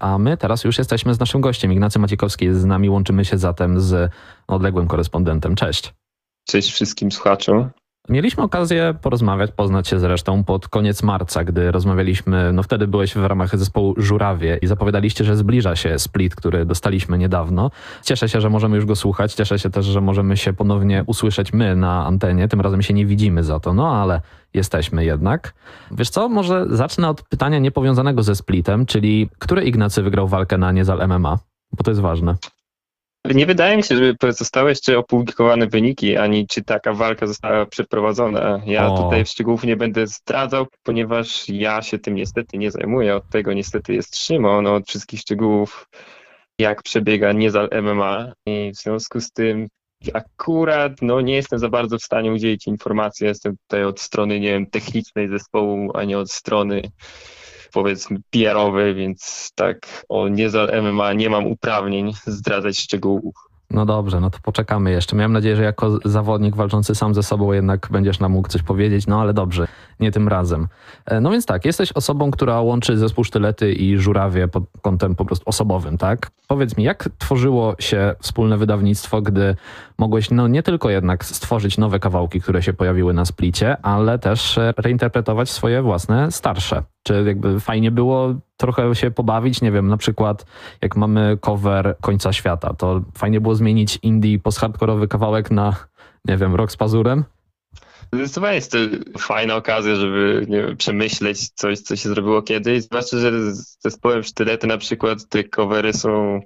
A my teraz już jesteśmy z naszym gościem. Ignacy Maciekowski jest z nami, łączymy się zatem z odległym korespondentem. Cześć. Cześć wszystkim słuchaczom. Mieliśmy okazję porozmawiać, poznać się zresztą pod koniec marca, gdy rozmawialiśmy, no wtedy byłeś w ramach zespołu Żurawie i zapowiadaliście, że zbliża się split, który dostaliśmy niedawno. Cieszę się, że możemy już go słuchać, cieszę się też, że możemy się ponownie usłyszeć my na antenie, tym razem się nie widzimy za to, no ale jesteśmy jednak. Wiesz co, może zacznę od pytania niepowiązanego ze splitem, czyli który Ignacy wygrał walkę na Niezal MMA? Bo to jest ważne. Nie wydaje mi się, żeby zostały jeszcze opublikowane wyniki, ani czy taka walka została przeprowadzona. Ja o. tutaj szczegółów nie będę zdradzał, ponieważ ja się tym niestety nie zajmuję. Od tego niestety jest Szymon, od wszystkich szczegółów, jak przebiega niezal MMA. I w związku z tym akurat no, nie jestem za bardzo w stanie udzielić informacji. Jestem tutaj od strony, nie wiem, technicznej zespołu, a nie od strony powiedzmy PR-owy, więc tak o Niezal MMA nie mam uprawnień zdradzać szczegółów. No dobrze, no to poczekamy jeszcze. Miałem nadzieję, że jako zawodnik walczący sam ze sobą jednak będziesz nam mógł coś powiedzieć, no ale dobrze, nie tym razem. E, no więc tak, jesteś osobą, która łączy zespół Sztylety i Żurawie pod kątem po prostu osobowym, tak? Powiedz mi, jak tworzyło się wspólne wydawnictwo, gdy mogłeś no nie tylko jednak stworzyć nowe kawałki, które się pojawiły na splicie, ale też reinterpretować swoje własne starsze? Czy jakby fajnie było trochę się pobawić? Nie wiem, na przykład jak mamy cover Końca Świata, to fajnie było zmienić indie post-hardkorowy kawałek na, nie wiem, rok z pazurem? Zdecydowanie jest to fajna okazja, żeby wiem, przemyśleć coś, co się zrobiło kiedyś. Zwłaszcza, że z zespołem Sztylety na przykład te covery są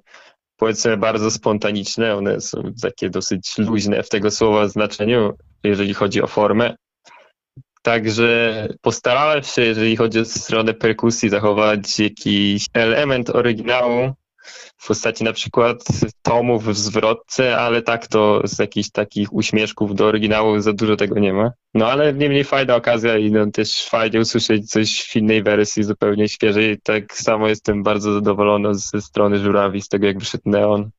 powiedzmy bardzo spontaniczne, one są takie dosyć luźne w tego słowa znaczeniu, jeżeli chodzi o formę. Także postarałem się, jeżeli chodzi o stronę perkusji, zachować jakiś element oryginału w postaci na przykład tomów w zwrotce, ale tak to z jakichś takich uśmieszków do oryginału za dużo tego nie ma. No ale niemniej fajna okazja i no, też fajnie usłyszeć coś w innej wersji, zupełnie świeżej. Tak samo jestem bardzo zadowolony ze strony żurawi, z tego jak wyszedł Neon.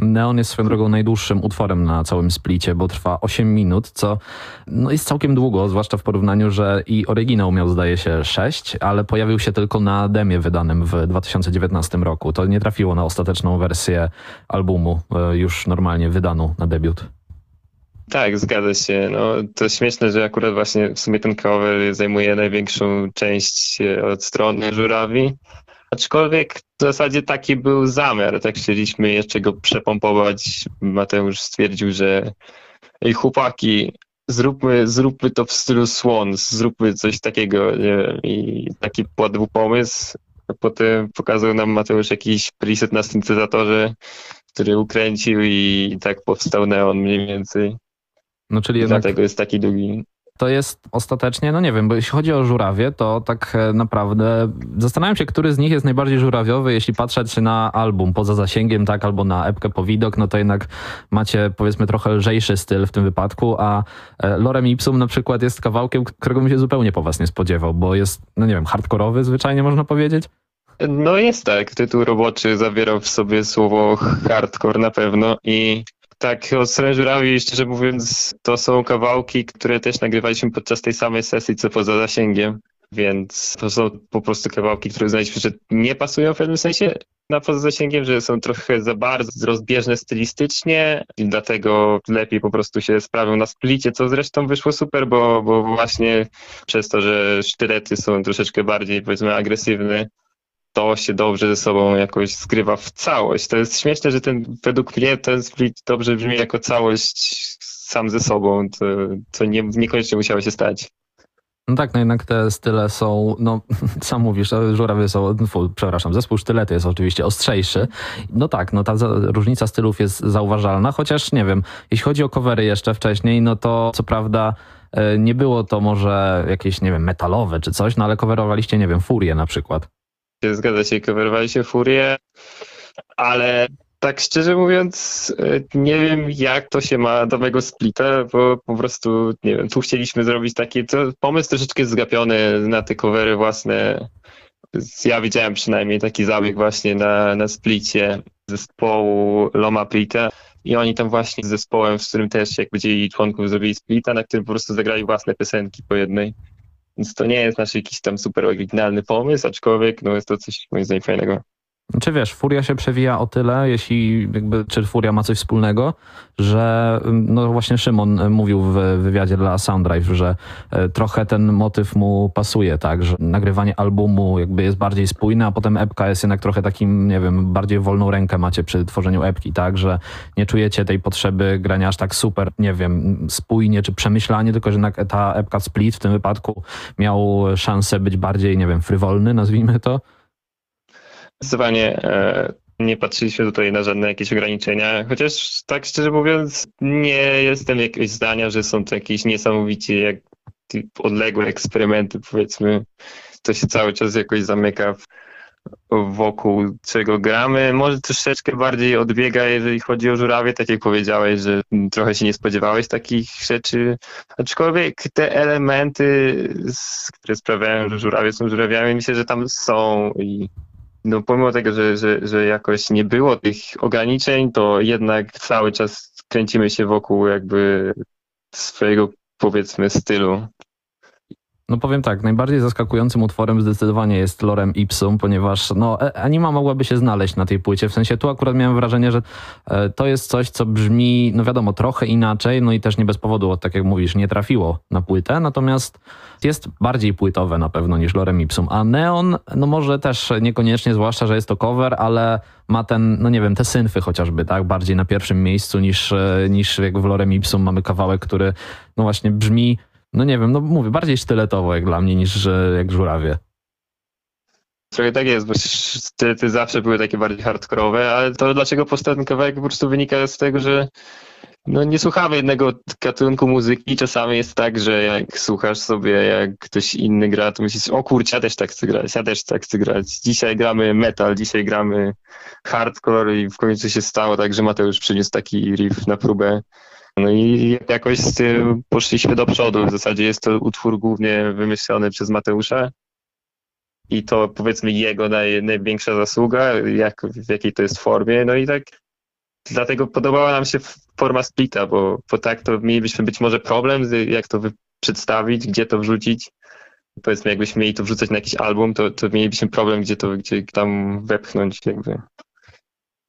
Neon jest swoją drogą najdłuższym utworem na całym splicie, bo trwa 8 minut, co no jest całkiem długo, zwłaszcza w porównaniu, że i oryginał miał zdaje się 6, ale pojawił się tylko na demie wydanym w 2019 roku. To nie trafiło na ostateczną wersję albumu, e, już normalnie wydaną na debiut. Tak, zgadza się. No, to śmieszne, że akurat właśnie w sumie ten cover zajmuje największą część e, od strony żurawi. Aczkolwiek w zasadzie taki był zamiar, tak chcieliśmy jeszcze go przepompować. Mateusz stwierdził, że ej chłopaki, zróbmy, zróbmy to w stylu Swans, zróbmy coś takiego wiem, i taki padł pomysł. Potem pokazał nam Mateusz jakiś preset na syntezatorze, który ukręcił i tak powstał Neon mniej więcej. No czyli jednak... Dlatego jest taki długi to jest ostatecznie, no nie wiem, bo jeśli chodzi o żurawie, to tak e, naprawdę zastanawiam się, który z nich jest najbardziej żurawiowy, jeśli patrzeć na album poza zasięgiem, tak, albo na epkę po widok, no to jednak macie powiedzmy trochę lżejszy styl w tym wypadku, a e, Lorem Ipsum na przykład jest kawałkiem, którego bym się zupełnie po was nie spodziewał, bo jest, no nie wiem, hardkorowy zwyczajnie można powiedzieć. No jest tak, tytuł roboczy zawierał w sobie słowo hardcore na pewno i tak, o Srężurawi, szczerze mówiąc, to są kawałki, które też nagrywaliśmy podczas tej samej sesji, co poza zasięgiem, więc to są po prostu kawałki, które znaliśmy, że nie pasują w pewnym sensie na poza zasięgiem, że są trochę za bardzo rozbieżne stylistycznie. I dlatego lepiej po prostu się sprawią na splicie, co zresztą wyszło super, bo, bo właśnie przez to, że sztylety są troszeczkę bardziej powiedzmy agresywne, to się dobrze ze sobą jakoś skrywa w całość. To jest śmieszne, że ten, według mnie ten split dobrze brzmi jako całość sam ze sobą, to, to nie, niekoniecznie musiało się stać. No tak, no jednak te style są, no sam mówisz, żurawy są, fu, przepraszam, zespół sztylety jest oczywiście ostrzejszy. No tak, no ta za, różnica stylów jest zauważalna, chociaż nie wiem, jeśli chodzi o covery jeszcze wcześniej, no to co prawda e, nie było to może jakieś, nie wiem, metalowe czy coś, no ale coverowaliście, nie wiem, Furię na przykład. Się, coverowali się Furię, ale tak szczerze mówiąc, e, nie wiem jak to się ma do mego splita, bo po prostu, nie wiem, tu chcieliśmy zrobić taki to, pomysł troszeczkę zgapiony na te covery własne. Ja widziałem przynajmniej taki zabieg właśnie na, na splicie zespołu Loma Plita i oni tam właśnie z zespołem, z którym też jak dzieli członków zrobili splita, na którym po prostu zagrali własne piosenki po jednej. Więc to nie jest nasz jakiś tam super oryginalny pomysł, aczkolwiek no jest to coś moim zdaniem fajnego. Czy wiesz, Furia się przewija o tyle, jeśli jakby, czy Furia ma coś wspólnego, że no właśnie Szymon mówił w wywiadzie dla Soundrive, że e, trochę ten motyw mu pasuje, tak, że nagrywanie albumu jakby jest bardziej spójne, a potem epka jest jednak trochę takim, nie wiem, bardziej wolną rękę macie przy tworzeniu epki, tak, że nie czujecie tej potrzeby grania aż tak super, nie wiem, spójnie czy przemyślanie, tylko że ta epka Split w tym wypadku miał szansę być bardziej, nie wiem, frywolny, nazwijmy to. Zdecydowanie e, nie patrzyliśmy tutaj na żadne jakieś ograniczenia, chociaż tak szczerze mówiąc nie jestem jakiegoś zdania, że są to jakieś niesamowicie jak odległe eksperymenty powiedzmy. To się cały czas jakoś zamyka wokół czego gramy. Może troszeczkę bardziej odbiega, jeżeli chodzi o żurawie, tak jak powiedziałeś, że trochę się nie spodziewałeś takich rzeczy. Aczkolwiek te elementy, które sprawiają, że żurawie są żurawiami, myślę, że tam są i no pomimo tego, że, że, że jakoś nie było tych ograniczeń, to jednak cały czas kręcimy się wokół jakby swojego powiedzmy stylu. No powiem tak, najbardziej zaskakującym utworem zdecydowanie jest Lorem Ipsum, ponieważ no, e, anima mogłaby się znaleźć na tej płycie. W sensie tu akurat miałem wrażenie, że e, to jest coś, co brzmi, no wiadomo, trochę inaczej, no i też nie bez powodu, tak jak mówisz, nie trafiło na płytę, natomiast jest bardziej płytowe na pewno niż Lorem Ipsum. A Neon, no może też niekoniecznie, zwłaszcza, że jest to cover, ale ma ten, no nie wiem, te synfy chociażby, tak, bardziej na pierwszym miejscu niż, e, niż jak w Lorem Ipsum mamy kawałek, który no właśnie brzmi no nie wiem, no mówię, bardziej sztyletowo jak dla mnie niż jak żurawie. Trochę tak jest, bo ty zawsze były takie bardziej hardkorowe, ale to dlaczego powstał kawałek po prostu wynika z tego, że no nie słuchamy jednego gatunku muzyki. Czasami jest tak, że jak słuchasz sobie, jak ktoś inny gra, to myślisz, o kurczę, ja też tak chcę grać, ja też tak chcę grać. Dzisiaj gramy metal, dzisiaj gramy hardcore i w końcu się stało tak, że Mateusz przyniósł taki riff na próbę no i jakoś tym poszliśmy do przodu. W zasadzie jest to utwór głównie wymyślony przez Mateusza. I to powiedzmy jego naj, największa zasługa, jak, w jakiej to jest formie. No i tak dlatego podobała nam się forma splita, bo, bo tak to mielibyśmy być może problem, jak to przedstawić, gdzie to wrzucić. Powiedzmy, jakbyśmy mieli to wrzucać na jakiś album, to, to mielibyśmy problem, gdzie to gdzie tam wepchnąć jakby.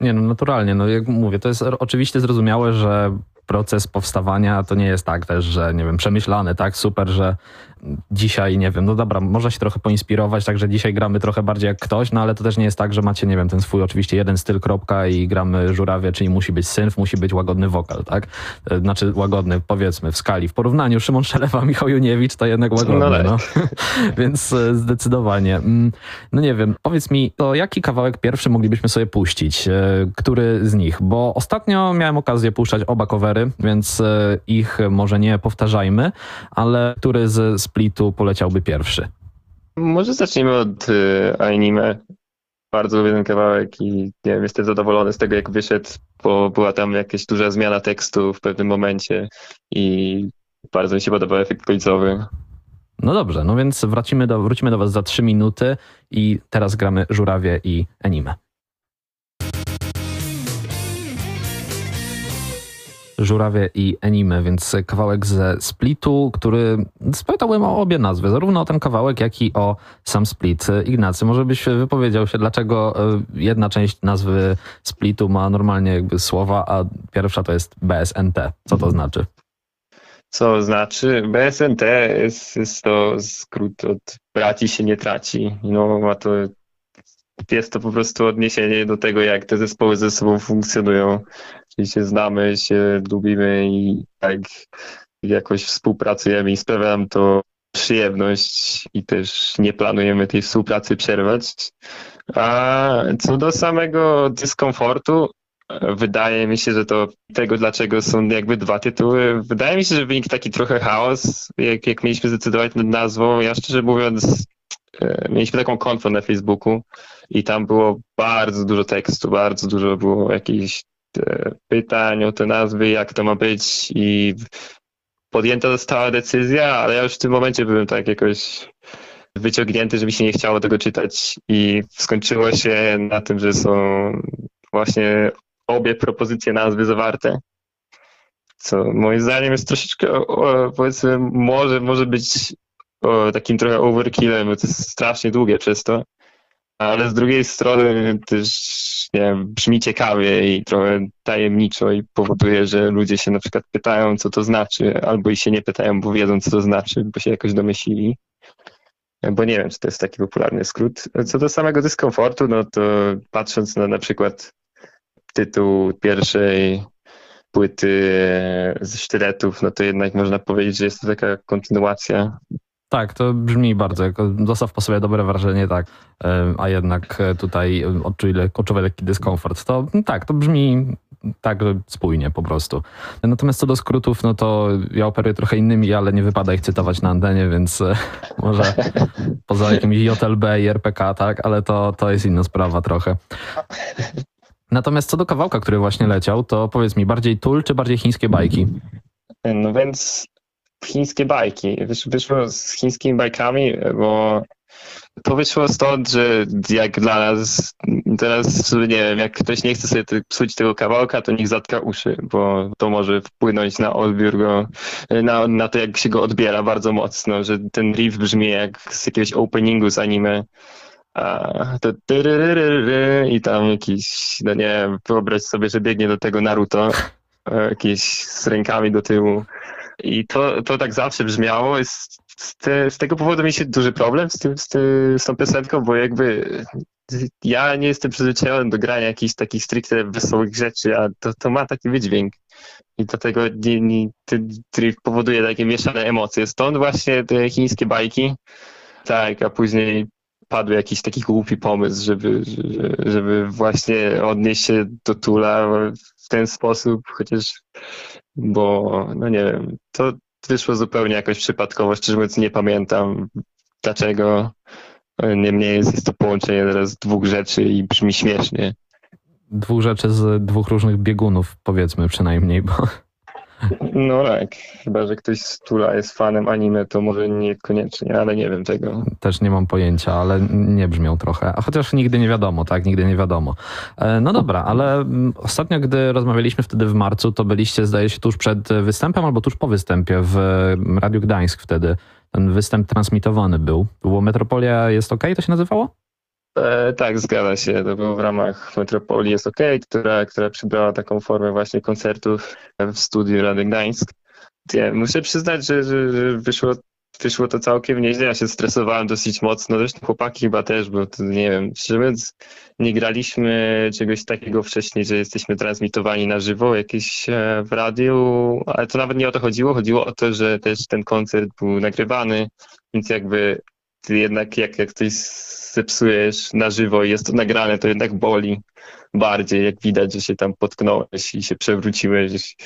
Nie, no naturalnie. No jak mówię, to jest oczywiście zrozumiałe, że proces powstawania to nie jest tak też, że nie wiem, przemyślany, tak, super, że dzisiaj, nie wiem, no dobra, można się trochę poinspirować, także dzisiaj gramy trochę bardziej jak ktoś, no ale to też nie jest tak, że macie, nie wiem, ten swój oczywiście jeden styl, kropka i gramy żurawie, czyli musi być synf, musi być łagodny wokal, tak? E, znaczy łagodny, powiedzmy, w skali. W porównaniu Szymon Szelewa, Michał Juniewicz to jednak łagodny, no. no. Więc e, zdecydowanie. Mm, no nie wiem, powiedz mi, to jaki kawałek pierwszy moglibyśmy sobie puścić? E, który z nich? Bo ostatnio miałem okazję puszczać oba covery, więc ich może nie powtarzajmy, ale który z splitu poleciałby pierwszy? Może zacznijmy od y, anime. Bardzo lubię ten kawałek i nie wiem, jestem zadowolony z tego, jak wyszedł, bo była tam jakaś duża zmiana tekstu w pewnym momencie i bardzo mi się podobał efekt końcowy. No dobrze, no więc wrócimy do, wrócimy do Was za trzy minuty i teraz gramy żurawie i anime. Żurawie i Anime, więc kawałek ze Splitu, który spytałbym o obie nazwy, zarówno o ten kawałek, jak i o sam Split. Ignacy, może byś wypowiedział się, dlaczego e, jedna część nazwy Splitu ma normalnie jakby słowa, a pierwsza to jest BSNT. Co to znaczy? Co znaczy? BSNT jest, jest to skrót od braci się nie traci. No, ma to jest to po prostu odniesienie do tego, jak te zespoły ze sobą funkcjonują. Czyli się znamy, się lubimy i tak jakoś współpracujemy i sprawia nam to przyjemność i też nie planujemy tej współpracy przerwać. A co do samego dyskomfortu, wydaje mi się, że to tego, dlaczego są jakby dwa tytuły, wydaje mi się, że wynik taki trochę chaos, jak, jak mieliśmy zdecydować nad nazwą. Ja szczerze mówiąc, e, mieliśmy taką konfę na Facebooku i tam było bardzo dużo tekstu, bardzo dużo było jakichś pytań o te nazwy, jak to ma być i podjęta została decyzja, ale ja już w tym momencie byłem tak jakoś wyciągnięty, że mi się nie chciało tego czytać i skończyło się na tym, że są właśnie obie propozycje nazwy zawarte, co moim zdaniem jest troszeczkę, powiedzmy, może, może być takim trochę overkillem, bo to jest strasznie długie przez to. Ale z drugiej strony też nie wiem, brzmi ciekawie i trochę tajemniczo i powoduje, że ludzie się na przykład pytają, co to znaczy, albo i się nie pytają, bo wiedzą, co to znaczy, bo się jakoś domyślili. Bo nie wiem, czy to jest taki popularny skrót. Co do samego dyskomfortu, no to patrząc na na przykład tytuł pierwszej płyty ze sztyletów, no to jednak można powiedzieć, że jest to taka kontynuacja. Tak, to brzmi bardzo, jako zostaw po sobie dobre wrażenie, tak, e, a jednak e, tutaj odczuję, odczuwaj lekki dyskomfort. To tak, to brzmi tak spójnie po prostu. Natomiast co do skrótów, no to ja operuję trochę innymi, ale nie wypada ich cytować na antenie, więc e, może poza jakimś JLB i RPK, tak, ale to, to jest inna sprawa trochę. Natomiast co do kawałka, który właśnie leciał, to powiedz mi, bardziej tul czy bardziej chińskie bajki? No więc chińskie bajki. Wyszło z chińskimi bajkami, bo to wyszło stąd, że jak dla nas, teraz nie wiem, jak ktoś nie chce sobie psuć tego kawałka, to niech zatka uszy, bo to może wpłynąć na odbiór go, na, na to jak się go odbiera bardzo mocno, że ten riff brzmi jak z jakiegoś openingu z anime. A, to i tam jakiś, no nie wyobraź sobie, że biegnie do tego Naruto, jakieś z rękami do tyłu. I to, to tak zawsze brzmiało. Z, te, z tego powodu mieliśmy duży problem z, tym, z, tym, z tą piosenką, bo jakby ja nie jestem przyzwyczajony do grania jakichś takich stricte wesołych rzeczy, a to, to ma taki wydźwięk. I dlatego nie, nie, ten powoduje takie mieszane emocje. Stąd właśnie te chińskie bajki. Tak, a później padł jakiś taki głupi pomysł, żeby, żeby właśnie odnieść się do Tula w ten sposób, chociaż, bo no nie wiem, to wyszło zupełnie jakoś przypadkowo, szczerze mówiąc nie pamiętam dlaczego, niemniej jest, jest to połączenie teraz dwóch rzeczy i brzmi śmiesznie. Dwóch rzeczy z dwóch różnych biegunów, powiedzmy przynajmniej, bo no tak, chyba że ktoś z Tula jest fanem anime, to może niekoniecznie, ale nie wiem tego. Też nie mam pojęcia, ale nie brzmią trochę. A chociaż nigdy nie wiadomo, tak? Nigdy nie wiadomo. E, no dobra, ale mm, ostatnio, gdy rozmawialiśmy wtedy w marcu, to byliście, zdaje się, tuż przed występem albo tuż po występie w Radiu Gdańsk wtedy. Ten występ transmitowany był. Było Metropolia jest ok, to się nazywało? E, tak, zgadza się. To było w ramach Metropolii jest OK, która, która przybrała taką formę właśnie koncertów w studiu Rady Gdańsk. Ja muszę przyznać, że, że, że wyszło, wyszło to całkiem nieźle. Ja się stresowałem dosyć mocno. Zresztą chłopaki chyba też, bo to nie wiem, szczerze mówiąc, nie graliśmy czegoś takiego wcześniej, że jesteśmy transmitowani na żywo jakieś e, w radiu, ale to nawet nie o to chodziło. Chodziło o to, że też ten koncert był nagrywany, więc jakby jednak jak, jak coś zepsujesz na żywo i jest to nagrane, to jednak boli bardziej, jak widać, że się tam potknąłeś i się przewróciłeś.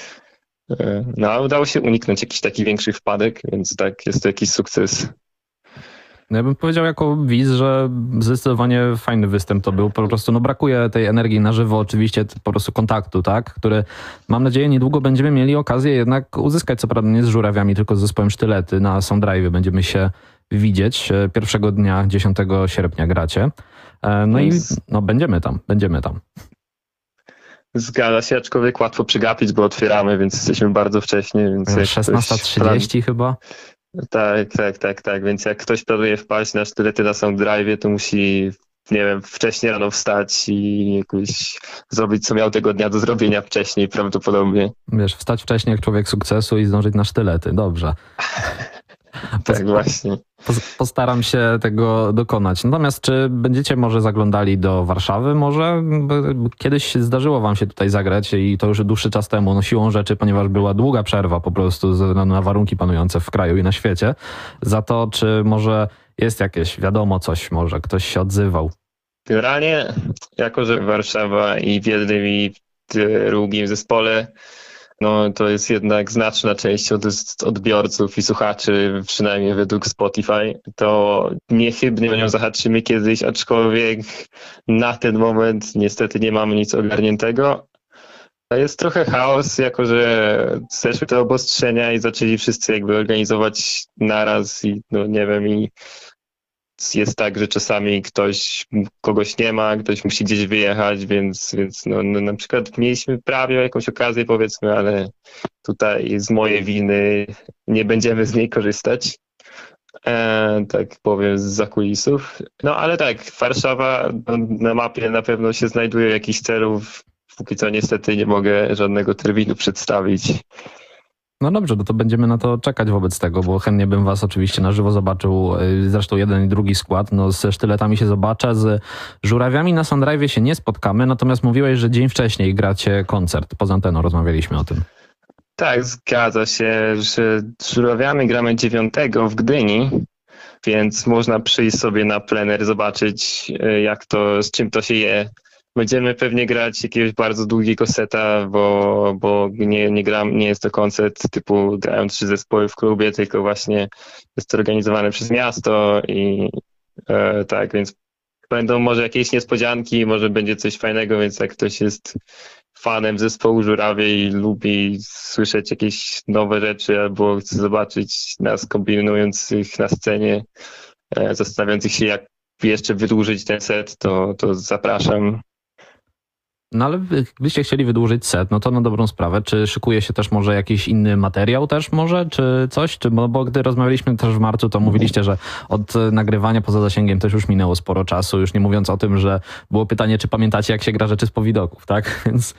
E, no, ale udało się uniknąć jakiś taki większy wpadek, więc tak, jest to jakiś sukces. No ja bym powiedział jako widz, że zdecydowanie fajny występ to był. Po prostu no, brakuje tej energii na żywo, oczywiście po prostu kontaktu, tak? Który mam nadzieję niedługo będziemy mieli okazję jednak uzyskać, co prawda nie z żurawiami, tylko z zespołem Sztylety na Soundrive. Będziemy się widzieć. E, pierwszego dnia, 10 sierpnia gracie. E, no i no, będziemy tam, będziemy tam. Zgadza się, aczkolwiek łatwo przegapić, bo otwieramy, więc jesteśmy bardzo wcześnie. Więc 16.30 chyba? Tak, tak, tak, tak. Więc jak ktoś planuje wpaść na sztylety na Soundrive, to musi nie wiem, wcześniej rano wstać i jakoś zrobić, co miał tego dnia do zrobienia wcześniej prawdopodobnie. Wiesz, wstać wcześniej jak człowiek sukcesu i zdążyć na sztylety, dobrze. tak, właśnie. Postaram się tego dokonać. Natomiast czy będziecie może zaglądali do Warszawy? Może kiedyś zdarzyło wam się tutaj zagrać i to już dłuższy czas temu, no siłą rzeczy, ponieważ była długa przerwa po prostu na warunki panujące w kraju i na świecie. Za to, czy może jest jakieś, wiadomo coś, może ktoś się odzywał? Generalnie, jako że Warszawa i w jednym i w drugim zespole no to jest jednak znaczna część od, odbiorców i słuchaczy, przynajmniej według Spotify, to niechybnie o nią zahaczymy kiedyś, aczkolwiek na ten moment niestety nie mamy nic ogarniętego. Jest trochę chaos, jako że zeszły te obostrzenia i zaczęli wszyscy jakby organizować naraz i no nie wiem, i jest tak, że czasami ktoś, kogoś nie ma, ktoś musi gdzieś wyjechać, więc, więc no, no, na przykład mieliśmy prawie jakąś okazję powiedzmy, ale tutaj z mojej winy nie będziemy z niej korzystać. e, tak powiem, z zakulisów. No ale tak, Warszawa na mapie na pewno się znajduje jakichś celów. Póki co niestety nie mogę żadnego terminu przedstawić. No dobrze, no to będziemy na to czekać wobec tego, bo chętnie bym was oczywiście na żywo zobaczył. y, Zresztą jeden i drugi skład. No ze sztyletami się zobaczę, z żurawiami na Sundrive się nie spotkamy, natomiast mówiłeś, że dzień wcześniej gracie koncert. Poza anteną rozmawialiśmy o tym. Tak, zgadza się, że z żurawiami gramy 9 w Gdyni, więc można przyjść sobie na plener, zobaczyć e, jak to, z czym to się je. Będziemy pewnie grać jakiegoś bardzo długiego seta, bo, bo nie, nie, gram, nie jest to koncert typu grają trzy zespoły w klubie, tylko właśnie jest to organizowane przez miasto i e, tak, więc będą może jakieś niespodzianki, może będzie coś fajnego, więc jak ktoś jest fanem zespołu Żurawie i lubi słyszeć jakieś nowe rzeczy albo chce zobaczyć nas kombinujących na scenie, e, zastanawiających się jak jeszcze wydłużyć ten set, to, to zapraszam. No ale gdybyście chcieli wydłużyć set, no to na dobrą sprawę. Czy szykuje się też może jakiś inny materiał też może, czy coś? Czy, bo, bo gdy rozmawialiśmy też w marcu, to mówiliście, że od e, nagrywania poza zasięgiem też już minęło sporo czasu, już nie mówiąc o tym, że było pytanie, czy pamiętacie, jak się gra rzeczy z powidoków, tak? Więc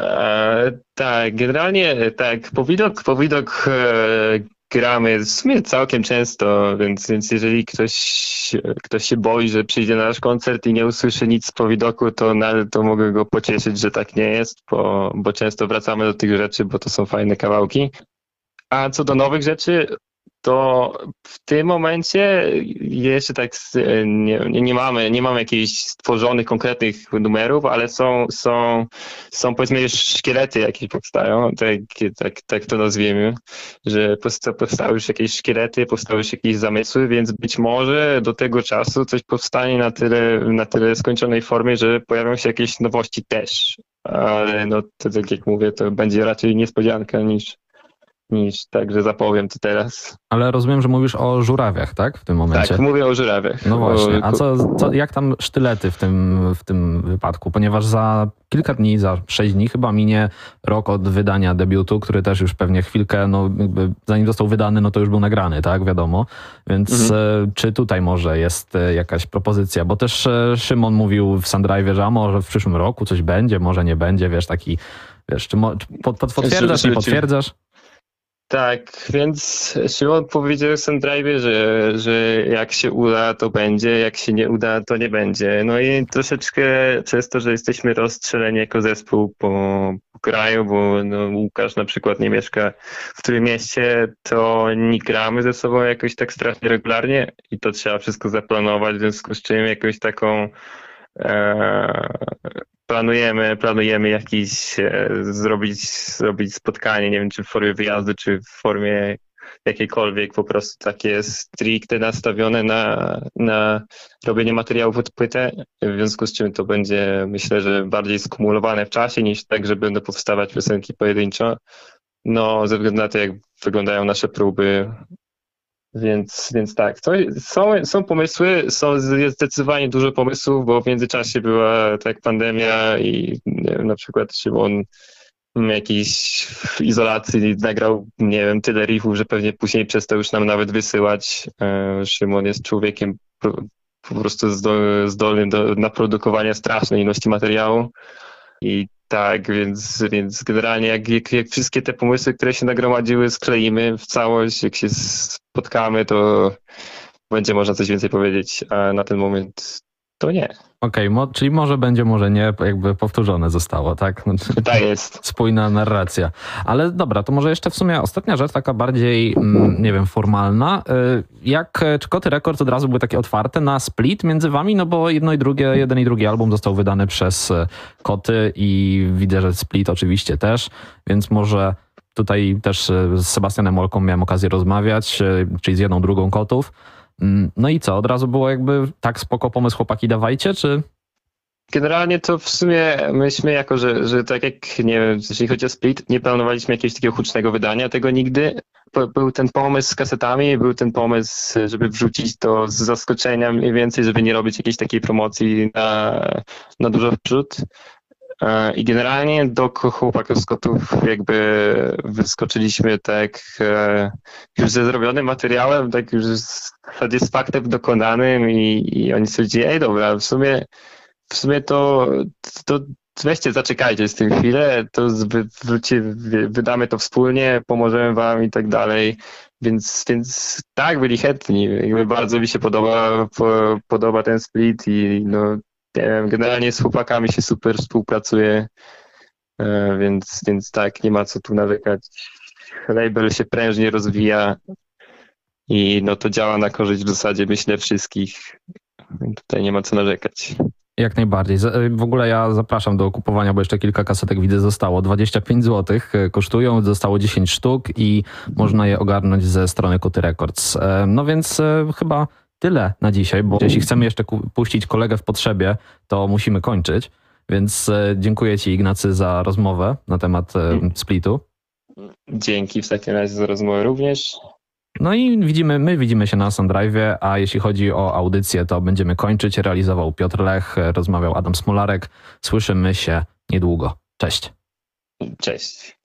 E, tak, generalnie tak, po widok, po widok e, gramy w sumie całkiem często, więc, więc jeżeli ktoś, ktoś się boi, że przyjdzie na nasz koncert i nie usłyszy nic po widoku, to, to mogę go pocieszyć, że tak nie jest, bo, bo często wracamy do tych rzeczy, bo to są fajne kawałki. A co do nowych rzeczy, to w tym momencie jeszcze tak nie, nie, mamy, nie mamy jakichś stworzonych konkretnych numerów, ale są, są, są powiedzmy szkielety jakieś powstają, tak, tak, tak to nazwiemy, że powsta- powstały już jakieś szkielety, powstały już jakieś zamysły, więc być może do tego czasu coś powstanie na tyle, na tyle skończonej formie, że pojawią się jakieś nowości też. Ale no to tak jak mówię, to będzie raczej niespodzianka niż, niż tak, że zapowiem to teraz. Ale rozumiem, że mówisz o żurawiach, tak? W tym momencie. Tak, mówię o żurawiach. No właśnie. A co, co, jak tam sztylety w tym, w tym wypadku? Ponieważ za kilka dni, za sześć dni chyba minie rok od wydania debiutu, który też już pewnie chwilkę, no jakby zanim został wydany, no to już był nagrany, tak? Wiadomo. Więc e, czy tutaj może jest e, jakaś propozycja? Bo też e, Szymon mówił w Sundrive, że a może w przyszłym roku coś będzie, może nie będzie, wiesz, taki, wiesz, czy, mo, czy potwierdzasz, nie potwierdzasz? Tak, więc Szymon powiedział w Sundrive, że, że jak się uda, to będzie, jak się nie uda, to nie będzie. No i troszeczkę przez to, że jesteśmy rozstrzeleni jako zespół po, po kraju, bo no, Łukasz na przykład nie mieszka w którym mieście, to nie gramy ze sobą jakoś tak strasznie regularnie i to trzeba wszystko zaplanować, w związku z czym jakąś taką planujemy, planujemy jakiś e, zrobić, zrobić spotkanie, nie wiem czy w formie wyjazdu, czy w formie jakiejkolwiek, po prostu takie stricte nastawione na, na robienie materiałów pod płytę, w związku z czym to będzie myślę, że bardziej skumulowane w czasie niż tak, że będą powstawać piosenki pojedynczo. No, ze względu na to, jak wyglądają nasze próby, więc, więc tak, to, są, są pomysły, są, jest zdecydowanie dużo pomysłów, bo w międzyczasie była tak pandemia i wiem, na przykład Szymon w izolacji nagrał, nie wiem, tyle riffów, że pewnie później przestał już nam nawet wysyłać. E, Szymon jest człowiekiem po, prostu zdo- zdolnym do naprodukowania strasznej ilości materiału i tak, więc, więc generalnie jak, jak, jak wszystkie te pomysły, które się nagromadziły, skleimy w całość, jak się spotkamy, to będzie można coś więcej powiedzieć, a na ten moment to nie. Okej, mo- czyli może będzie, może nie, jakby powtórzone zostało, tak? Znaczy- Tak jest. spójna narracja. Ale dobra, to może jeszcze w sumie ostatnia rzecz, taka bardziej, mm, nie wiem, formalna. Y, Jak, e, czy Koty Records od razu były takie otwarte na split między wami? No bo jedno i drugie, jeden i drugi album został wydany przez e, Koty i widzę, że split oczywiście też, więc może tutaj też e, z Sebastianem Olką miałem okazję rozmawiać, czyli z jedną, drugą Kotów. Mm, No i co, od razu było jakby tak spoko pomysł chłopaki dawajcie, czy... Generalnie to w sumie myśmy jako, że, że tak jak, nie wiem, jeśli chodzi o Split, nie planowaliśmy jakiegoś takiego hucznego wydania tego nigdy. Był ten pomysł z kasetami, był ten pomysł, żeby wrzucić to z zaskoczenia mniej więcej, żeby nie robić jakiejś takiej promocji na, na dużo wprzód. E, I generalnie do chłopaków z kotów jakby wyskoczyliśmy tak e, już ze zrobionym materiałem, tak już z, faktem dokonanym i, i oni stwierdzili, ej dobra, w sumie w sumie to, to weźcie, zaczekajcie z tym chwilę, to wróci, wydamy to wspólnie, pomożemy wam i tak dalej. Więc, więc tak, byli chętni. Jakby bardzo mi się podoba, po, podoba ten split i no, nie wiem, generalnie z chłopakami się super współpracuje, e, więc, więc tak, nie ma co tu narzekać. Label się prężnie rozwija i no to działa na korzyść w zasadzie, myślę, wszystkich. Tutaj nie ma co narzekać. Jak najbardziej. W ogóle ja zapraszam do kupowania, bo jeszcze kilka kasetek widzę zostało. 25 zł kosztują, zostało 10 sztuk i można je ogarnąć ze strony Kuty Records. E, no więc e, chyba tyle na dzisiaj, bo jeśli chcemy jeszcze puścić kolegę w potrzebie, to musimy kończyć. Więc e, dziękuję Ci, Ignacy, za rozmowę na temat splitu. Dzięki w takim razie za rozmowę również. No i widzimy, my widzimy się na Sundrive, a jeśli chodzi o audycję, to będziemy kończyć. Realizował Piotr Lech, rozmawiał Adam Smolarek. Słyszymy się niedługo. Cześć. Cześć.